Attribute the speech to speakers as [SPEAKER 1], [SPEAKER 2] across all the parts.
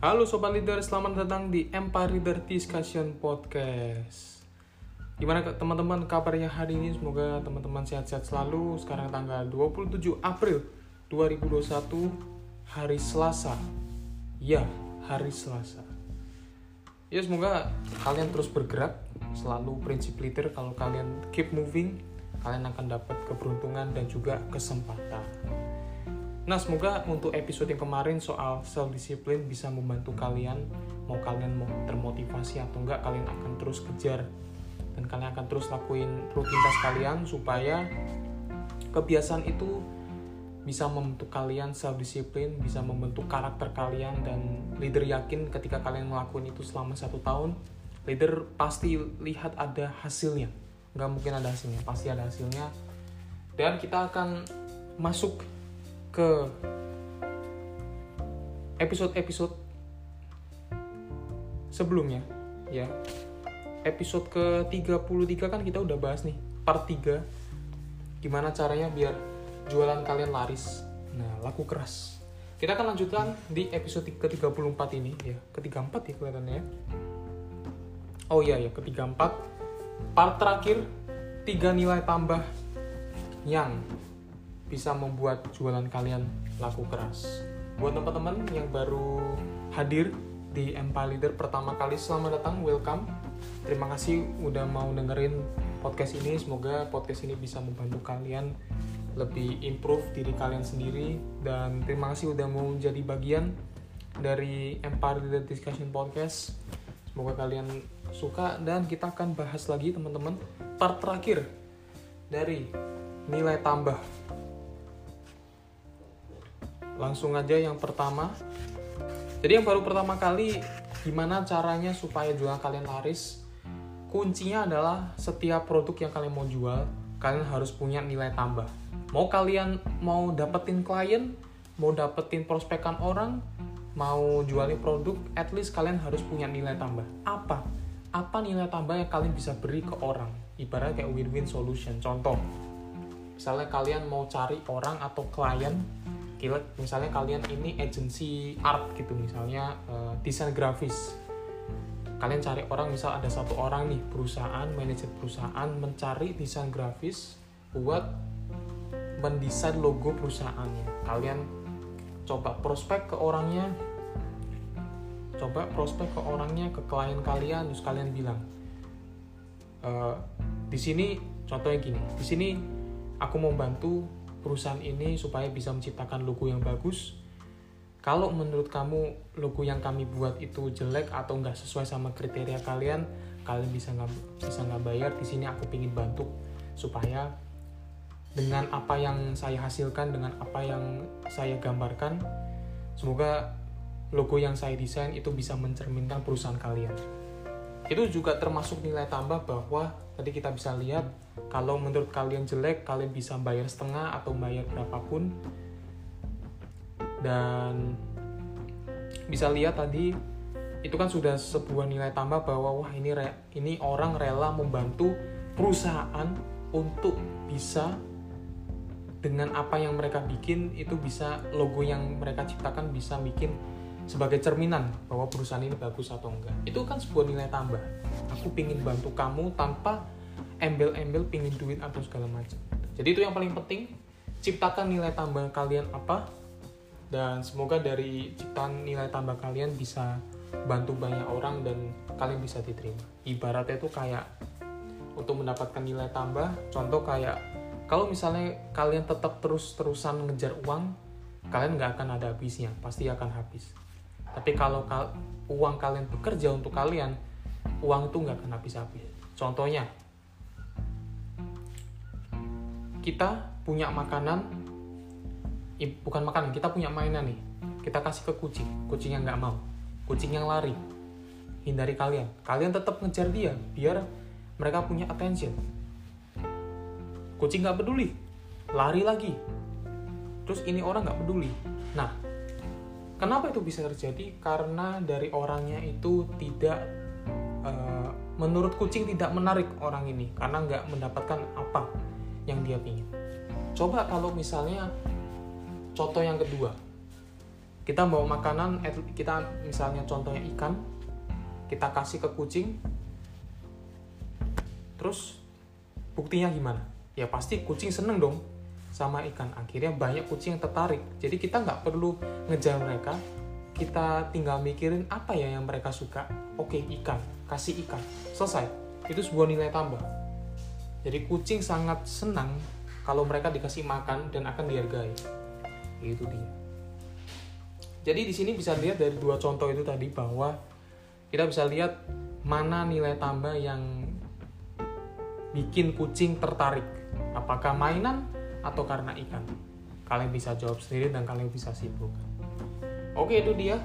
[SPEAKER 1] Halo Sobat Leader, selamat datang di Empire Leader Discussion Podcast. Gimana teman-teman kabarnya hari ini? Semoga teman-teman sehat-sehat selalu. Sekarang tanggal 27 April 2021 Hari Selasa. Ya, hari Selasa. Ya semoga kalian terus bergerak. Selalu prinsip leader Kalau kalian keep moving Kalian akan dapat keberuntungan dan juga kesempatan Nah, semoga untuk episode yang kemarin soal self discipline bisa membantu kalian mau kalian mau termotivasi atau enggak kalian akan terus kejar dan kalian akan terus lakuin rutinitas kalian supaya kebiasaan itu bisa membentuk kalian self discipline, bisa membentuk karakter kalian dan leader yakin ketika kalian ngelakuin itu selama satu tahun, leader pasti lihat ada hasilnya. Nggak mungkin ada hasilnya, pasti ada hasilnya. Dan kita akan masuk ke episode-episode sebelumnya ya. Episode ke-33 kan kita udah bahas nih, part 3. Gimana caranya biar jualan kalian laris. Nah, laku keras. Kita akan lanjutkan di episode ke-34 ini ya. Ke-34 ya kelihatannya ya. Oh iya ya, ke-34 part terakhir tiga nilai tambah yang bisa membuat jualan kalian laku keras. Buat teman-teman yang baru hadir di Empire Leader pertama kali, selamat datang, welcome. Terima kasih udah mau dengerin podcast ini. Semoga podcast ini bisa membantu kalian lebih improve diri kalian sendiri dan terima kasih udah mau jadi bagian dari Empire Leader Discussion Podcast. Semoga kalian suka dan kita akan bahas lagi teman-teman part terakhir dari nilai tambah langsung aja yang pertama. Jadi yang baru pertama kali gimana caranya supaya jualan kalian laris? Kuncinya adalah setiap produk yang kalian mau jual kalian harus punya nilai tambah. Mau kalian mau dapetin klien mau dapetin prospekan orang mau jualin produk at least kalian harus punya nilai tambah. Apa? Apa nilai tambah yang kalian bisa beri ke orang? Ibarat kayak win-win solution. Contoh misalnya kalian mau cari orang atau klien kilat misalnya kalian ini agency art gitu misalnya uh, desain grafis. Kalian cari orang misal ada satu orang nih perusahaan manajer perusahaan mencari desain grafis buat mendesain logo perusahaannya. Kalian coba prospek ke orangnya coba prospek ke orangnya ke klien kalian terus kalian bilang e, di sini contohnya gini di sini aku mau bantu perusahaan ini supaya bisa menciptakan logo yang bagus. Kalau menurut kamu logo yang kami buat itu jelek atau nggak sesuai sama kriteria kalian, kalian bisa nggak bisa nggak bayar. Di sini aku ingin bantu supaya dengan apa yang saya hasilkan, dengan apa yang saya gambarkan, semoga logo yang saya desain itu bisa mencerminkan perusahaan kalian. Itu juga termasuk nilai tambah bahwa tadi kita bisa lihat kalau menurut kalian jelek kalian bisa bayar setengah atau bayar berapapun. Dan bisa lihat tadi itu kan sudah sebuah nilai tambah bahwa wah ini re, ini orang rela membantu perusahaan untuk bisa dengan apa yang mereka bikin itu bisa logo yang mereka ciptakan bisa bikin sebagai cerminan bahwa perusahaan ini bagus atau enggak. Itu kan sebuah nilai tambah. Aku pingin bantu kamu tanpa embel-embel pingin duit atau segala macam. Jadi itu yang paling penting. Ciptakan nilai tambah kalian apa dan semoga dari ciptaan nilai tambah kalian bisa bantu banyak orang dan kalian bisa diterima. Ibaratnya itu kayak untuk mendapatkan nilai tambah contoh kayak kalau misalnya kalian tetap terus-terusan ngejar uang kalian nggak akan ada habisnya pasti akan habis tapi kalau kal uang kalian bekerja untuk kalian uang itu nggak akan habis-habis. Contohnya kita punya makanan bukan makanan kita punya mainan nih. Kita kasih ke kucing kucing yang nggak mau kucing yang lari. Hindari kalian. Kalian tetap ngejar dia biar mereka punya attention. Kucing nggak peduli lari lagi. Terus ini orang nggak peduli. Nah kenapa itu bisa terjadi? Karena dari orangnya itu tidak uh, menurut kucing tidak menarik orang ini. Karena nggak mendapatkan apa yang dia pingin. Coba kalau misalnya contoh yang kedua, kita bawa makanan kita misalnya contohnya ikan kita kasih ke kucing. Terus buktinya gimana? Ya pasti kucing seneng dong sama ikan. Akhirnya banyak kucing yang tertarik. Jadi kita nggak perlu ngejar mereka. Kita tinggal mikirin apa ya yang mereka suka. Oke ikan. Kasih ikan. Selesai. Itu sebuah nilai tambah. Jadi kucing sangat senang kalau mereka dikasih makan dan akan dihargai. Itu dia. Jadi di sini bisa lihat dari dua contoh itu tadi bahwa kita bisa lihat mana nilai tambah yang bikin kucing tertarik. Apakah mainan atau karena ikan. Kalian bisa jawab sendiri dan kalian bisa simpulkan oke itu dia.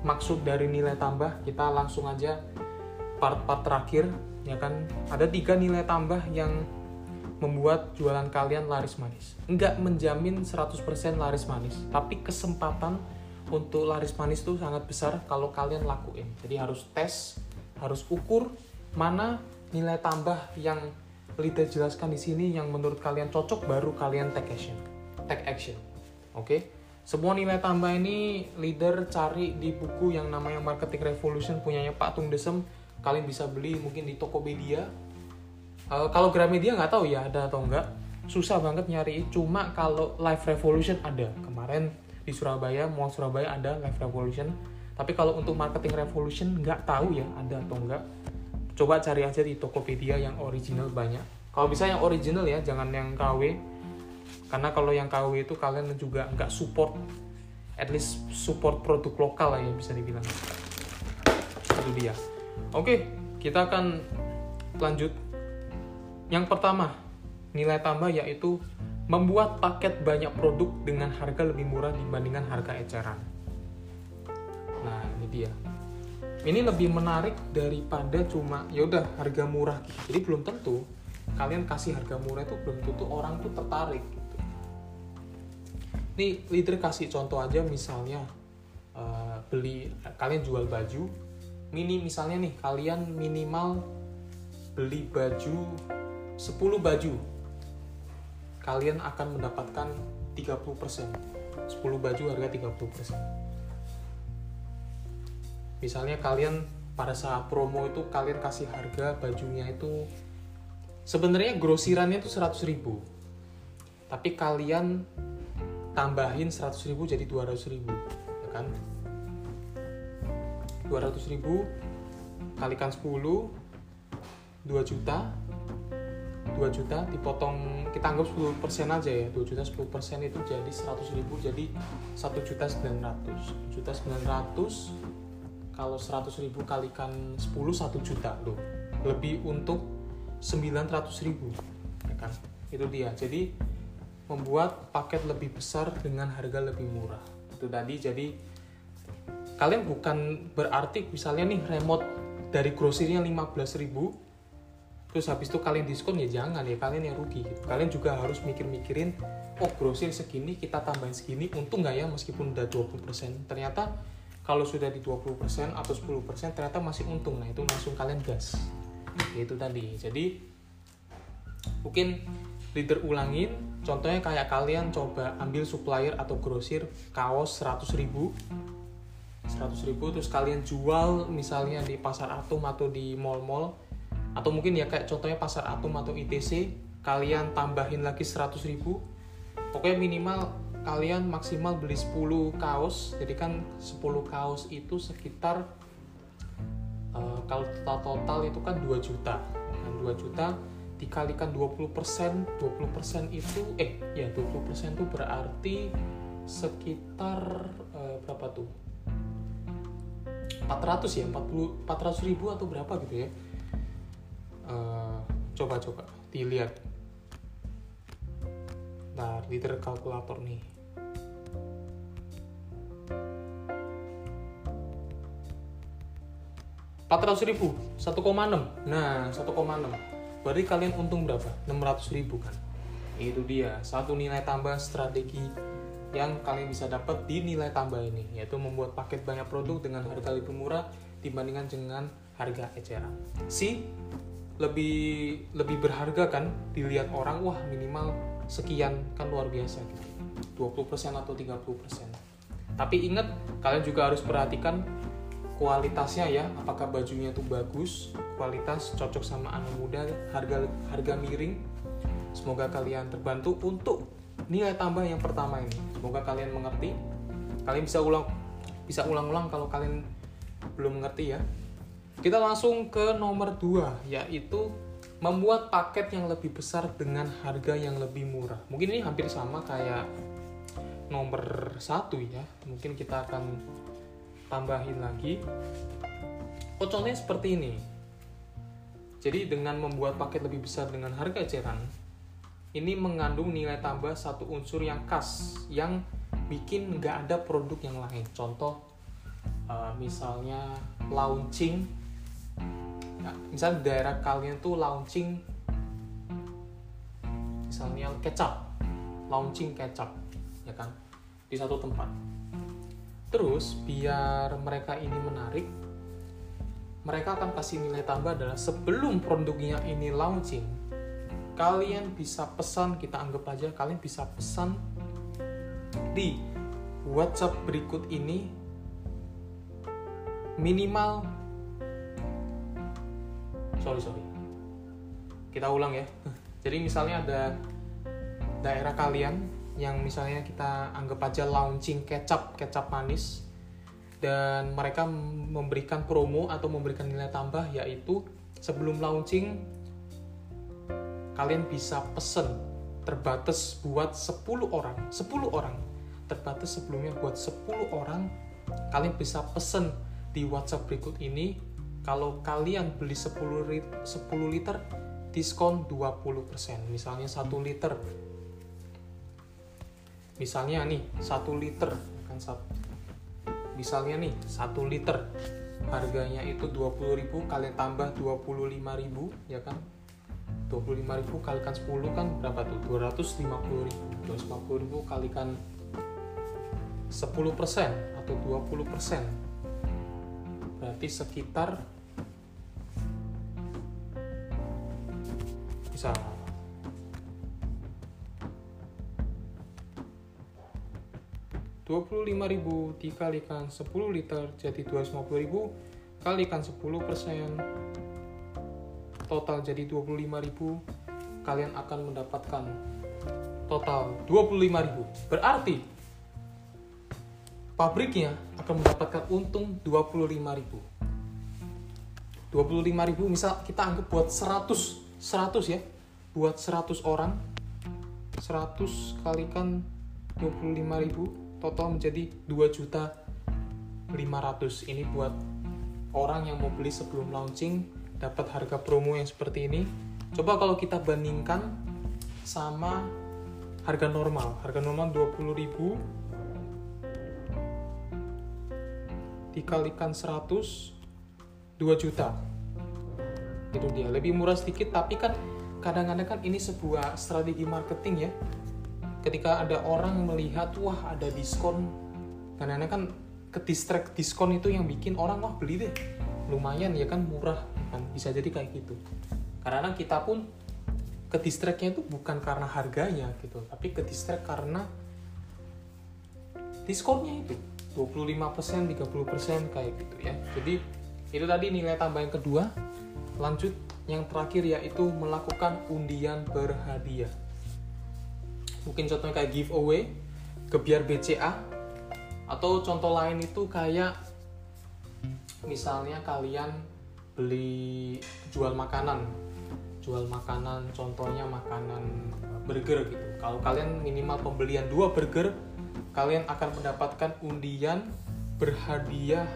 [SPEAKER 1] Maksud dari nilai tambah kita langsung aja part-part terakhir ya kan? Ada tiga nilai tambah yang membuat jualan kalian laris manis. Nggak menjamin 100% laris manis tapi kesempatan untuk laris manis itu sangat besar kalau kalian lakuin. Jadi harus tes harus ukur mana nilai tambah yang leader jelaskan di sini yang menurut kalian cocok baru kalian take action. Take action. Oke? Okay? semua nilai tambah ini leader cari di buku yang namanya marketing revolution punyanya Pak Tung Desem. Kalian bisa beli mungkin di Tokopedia. Uh, kalau Gramedia nggak tahu ya ada atau enggak susah banget nyari. Cuma kalau Live Revolution ada. Kemarin di Surabaya Mall Surabaya ada Live Revolution. Tapi kalau untuk marketing revolution nggak tahu ya ada atau enggak coba cari aja di Tokopedia yang original banyak kalau bisa yang original ya jangan yang KW karena kalau yang KW itu kalian juga nggak support at least support produk lokal lah ya bisa dibilang itu dia Oke, kita akan lanjut. Yang pertama, nilai tambah yaitu membuat paket banyak produk dengan harga lebih murah dibandingkan harga eceran. Nah, ini dia. Ini lebih menarik daripada cuma ya udah harga murah gitu. Jadi belum tentu kalian kasih harga murah itu belum tentu orang tuh tertarik gitu. Nih leader kasih contoh aja misalnya uh, beli kalian jual baju mini misalnya nih kalian minimal beli baju 10 baju kalian akan mendapatkan 30% 10 baju harga 30% misalnya kalian pada saat promo itu kalian kasih harga bajunya itu sebenarnya grosirannya itu 100 ribu. Tapi kalian tambahin 100 ribu jadi 200 ribu ya kan? 200 ribu kalikan 10 2 juta. 2 juta dipotong kita anggap 10 persen aja ya 2 juta 10 persen itu jadi 100 ribu jadi 1 juta 900 juta 900 kalau 100 ribu kalikan 10 1 juta loh. Lebih untuk 900 ribu ya kan? Itu dia. Jadi membuat paket lebih besar dengan harga lebih murah. Itu tadi. Jadi kalian bukan berarti misalnya nih remote dari grosirnya 15.000 terus habis itu kalian diskon ya jangan ya kalian yang rugi. Gitu. kalian juga harus mikir-mikirin oh grosir segini kita tambahin segini untung nggak ya meskipun udah 20% ternyata kalau sudah di 20% atau 10% ternyata masih untung. Nah itu langsung kalian gas. Itu tadi. Jadi mungkin leader ulangin. Contohnya kayak kalian coba ambil supplier atau grosir kaos 100 ribu. 100 ribu terus kalian jual misalnya di pasar atom atau di mall-mall. Atau mungkin ya kayak contohnya pasar atom atau ITC kalian tambahin lagi 100 ribu. Pokoknya minimal kalian maksimal beli 10 kaos. Jadi kan 10 kaos itu sekitar uh, kalau total total itu kan 2 juta. Kan 2 juta dikalikan 20% 20% itu eh ya 20% itu berarti sekitar uh, berapa tuh? 400 ya 40 400 ribu atau berapa gitu ya? Uh, coba coba dilihat nah liter kalkulator nih. Empat ratus ribu 1,6 nah 1,6 berarti kalian untung berapa? 600 ribu kan? Itu dia satu nilai tambah strategi yang kalian bisa dapat di nilai tambah ini yaitu membuat paket banyak produk dengan harga lebih murah dibandingkan dengan harga eceran. Si lebih lebih berharga kan? Dilihat orang wah minimal sekian kan luar biasa gitu. 20% atau 30%. tapi ingat kalian juga harus perhatikan kualitasnya ya. Apakah bajunya itu bagus kualitas cocok sama anak muda harga harga miring. Semoga kalian terbantu untuk nilai tambah yang pertama ini. Semoga kalian mengerti. Kalian bisa ulang bisa ulang-ulang kalau kalian belum mengerti ya. Kita langsung ke nomor 2 yaitu membuat paket yang lebih besar dengan harga yang lebih murah. Mungkin ini hampir sama kayak nomor satu ya. Mungkin kita akan tambahin lagi. Oh contohnya seperti ini. Jadi dengan membuat paket lebih besar dengan harga eceran ini mengandung nilai tambah satu unsur yang khas yang bikin nggak ada produk yang lain. Contoh uh, misalnya launching ya, misalnya daerah kalian tuh launching misalnya kecap launching kecap ya kan? Di satu tempat. Terus biar mereka ini menarik, mereka akan kasih nilai tambah adalah sebelum produknya ini launching, kalian bisa pesan, kita anggap aja kalian bisa pesan di WhatsApp berikut ini minimal sorry sorry. Kita ulang ya. Jadi misalnya ada daerah kalian yang misalnya kita anggap aja launching kecap kecap manis dan mereka memberikan promo atau memberikan nilai tambah yaitu sebelum launching kalian bisa pesen terbatas buat 10 orang. 10 orang. Terbatas sebelumnya buat 10 orang kalian bisa pesen di WhatsApp berikut ini kalau kalian beli 10 liter, 10 liter diskon 20% misalnya 1 liter. Misalnya nih satu liter kan satu misalnya nih satu liter. Harganya itu 20.000 kalian tambah 25.000 ya kan? 25.000 kalikan 10 kan berapa tuh? 250.000 250.000 kalikan 10% atau 20% berarti sekitar bisa. 25.000 dikalikan 10 liter jadi 250.000 kalikan 10% total jadi 25.000 kalian akan mendapatkan total 25.000 berarti pabriknya akan mendapatkan untung 25.000 25.000 misal kita anggap buat 100 100 ya. Buat 100 orang 100 kalikan 25.000 total menjadi 2 juta 500 ini buat orang yang mau beli sebelum launching dapat harga promo yang seperti ini. Coba kalau kita bandingkan sama harga normal. Harga normal 20.000 dikalikan 100 2 juta. Itu dia. Lebih murah sedikit tapi kan kadang-kadang kan ini sebuah strategi marketing ya. Ketika ada orang melihat wah ada diskon. Karena kan ke distract diskon itu yang bikin orang wah beli deh. Lumayan ya kan murah. Kan bisa jadi kayak gitu. Karena kita pun ke distractnya itu bukan karena harganya gitu tapi ke distract karena diskonnya itu 25% 30% kayak gitu ya. Jadi itu tadi nilai tambah yang kedua. Lanjut yang terakhir yaitu melakukan undian berhadiah. Mungkin contohnya kayak giveaway biar BCA atau contoh lain itu kayak misalnya kalian beli jual makanan. Jual makanan contohnya makanan burger gitu. Kalau kalian minimal pembelian dua burger kalian akan mendapatkan undian berhadiah.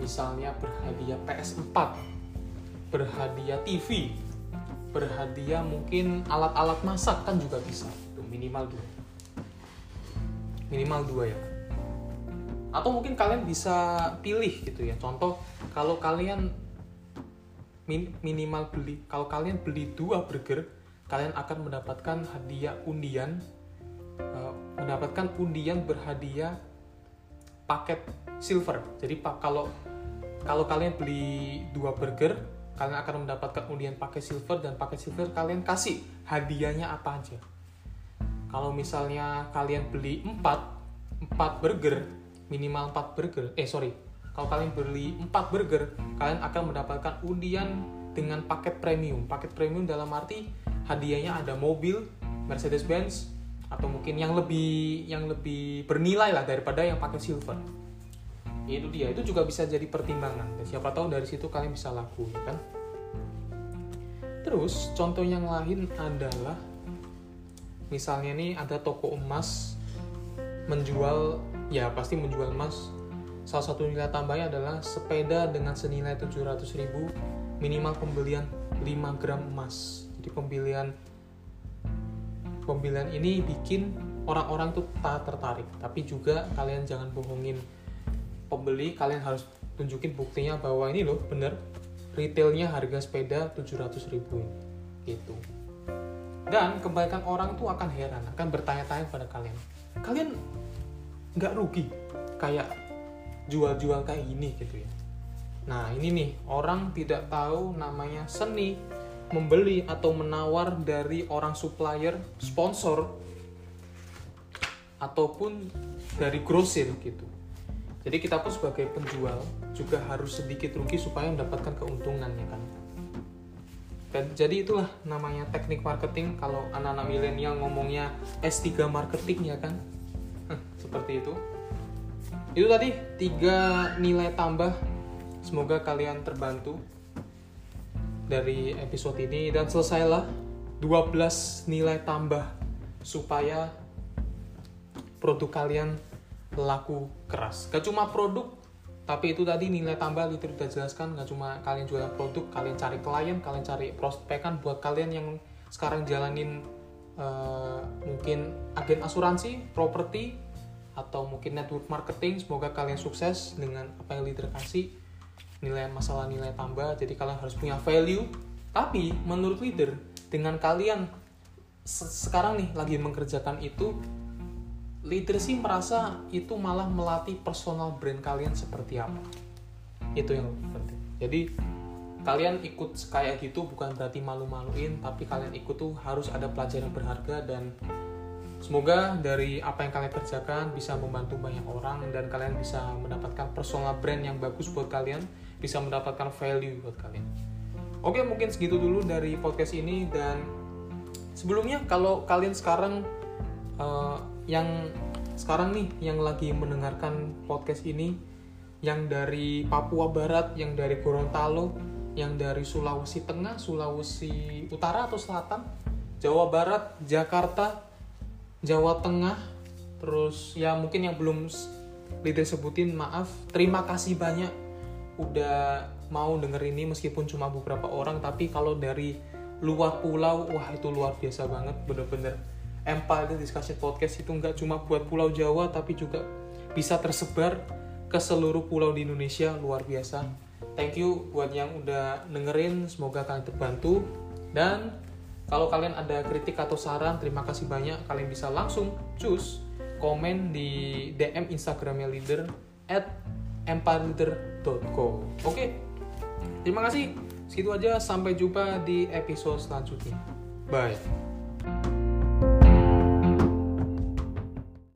[SPEAKER 1] Misalnya berhadiah PS4 berhadiah TV berhadiah mungkin alat-alat masak kan juga bisa. Minimal dua. Minimal dua ya. Atau mungkin kalian bisa pilih gitu ya. Contoh kalau kalian min minimal beli kalau kalian beli dua burger kalian akan mendapatkan hadiah undian mendapatkan undian berhadiah paket silver. Jadi pak kalau kalau kalian beli dua burger kalian akan mendapatkan undian paket silver dan paket silver kalian kasih. Hadiahnya apa aja? Kalau misalnya kalian beli 4 4 burger minimal 4 burger eh sorry. Kalau kalian beli 4 burger kalian akan mendapatkan undian dengan paket premium. Paket premium dalam arti hadiahnya ada mobil Mercedes Benz atau mungkin yang lebih yang lebih bernilai lah daripada yang pakai silver. Itu dia. Itu juga bisa jadi pertimbangan. Dan siapa tahu dari situ kalian bisa laku ya kan? Terus contoh yang lain adalah misalnya nih ada toko emas menjual ya pasti menjual emas. Salah satu nilai tambahnya adalah sepeda dengan senilai 700 ribu minimal pembelian 5 gram emas. Jadi pembelian pembelian ini bikin orang-orang tuh tak tertarik tapi juga kalian jangan bohongin pembeli kalian harus tunjukin buktinya bahwa ini loh bener retailnya harga sepeda 700 ribu gitu dan kebaikan orang tuh akan heran, akan bertanya-tanya pada kalian. Kalian nggak rugi kayak jual-jual kayak gini gitu ya. Nah ini nih, orang tidak tahu namanya seni membeli atau menawar dari orang supplier, sponsor, ataupun dari grosir gitu. Jadi kita pun sebagai penjual juga harus sedikit rugi supaya mendapatkan keuntungan ya kan? Dan jadi itulah namanya teknik marketing kalau anak-anak milenial ngomongnya S3 marketing ya kan? Seperti itu. Itu tadi tiga nilai tambah. Semoga kalian terbantu dari episode ini dan selesailah 12 nilai tambah supaya produk kalian laku keras. Gak cuma produk tapi itu tadi nilai tambah itu udah jelaskan nggak cuma kalian jual produk kalian cari klien kalian cari prospekan buat kalian yang sekarang jalanin uh, mungkin agen asuransi properti atau mungkin network marketing. Semoga kalian sukses dengan apa yang leader kasih nilai masalah nilai tambah jadi kalian harus punya value. Tapi menurut leader dengan kalian sekarang nih lagi mengerjakan itu leader sih merasa itu malah melatih personal brand kalian seperti apa. Itu yang penting. Jadi kalian ikut kayak gitu bukan berarti malu-maluin tapi kalian ikut tuh harus ada pelajaran berharga dan semoga dari apa yang kalian kerjakan bisa membantu banyak orang dan kalian bisa mendapatkan personal brand yang bagus buat kalian bisa mendapatkan value buat kalian. Oke mungkin segitu dulu dari podcast ini dan sebelumnya kalau kalian sekarang uh, yang sekarang nih yang lagi mendengarkan podcast ini yang dari Papua Barat, yang dari Gorontalo, yang dari Sulawesi Tengah, Sulawesi Utara atau Selatan, Jawa Barat, Jakarta, Jawa Tengah, terus ya mungkin yang belum sebutin maaf, terima kasih banyak udah mau denger ini meskipun cuma beberapa orang tapi kalau dari luar pulau wah itu luar biasa banget bener-bener Empire Discussion Podcast itu nggak cuma buat Pulau Jawa tapi juga bisa tersebar ke seluruh pulau di Indonesia luar biasa. Thank you buat yang udah dengerin, semoga kalian terbantu dan kalau kalian ada kritik atau saran, terima kasih banyak. Kalian bisa langsung cus komen di DM Instagramnya leader at empireleader.co. Oke, terima kasih. Segitu aja. Sampai jumpa di episode selanjutnya. Bye.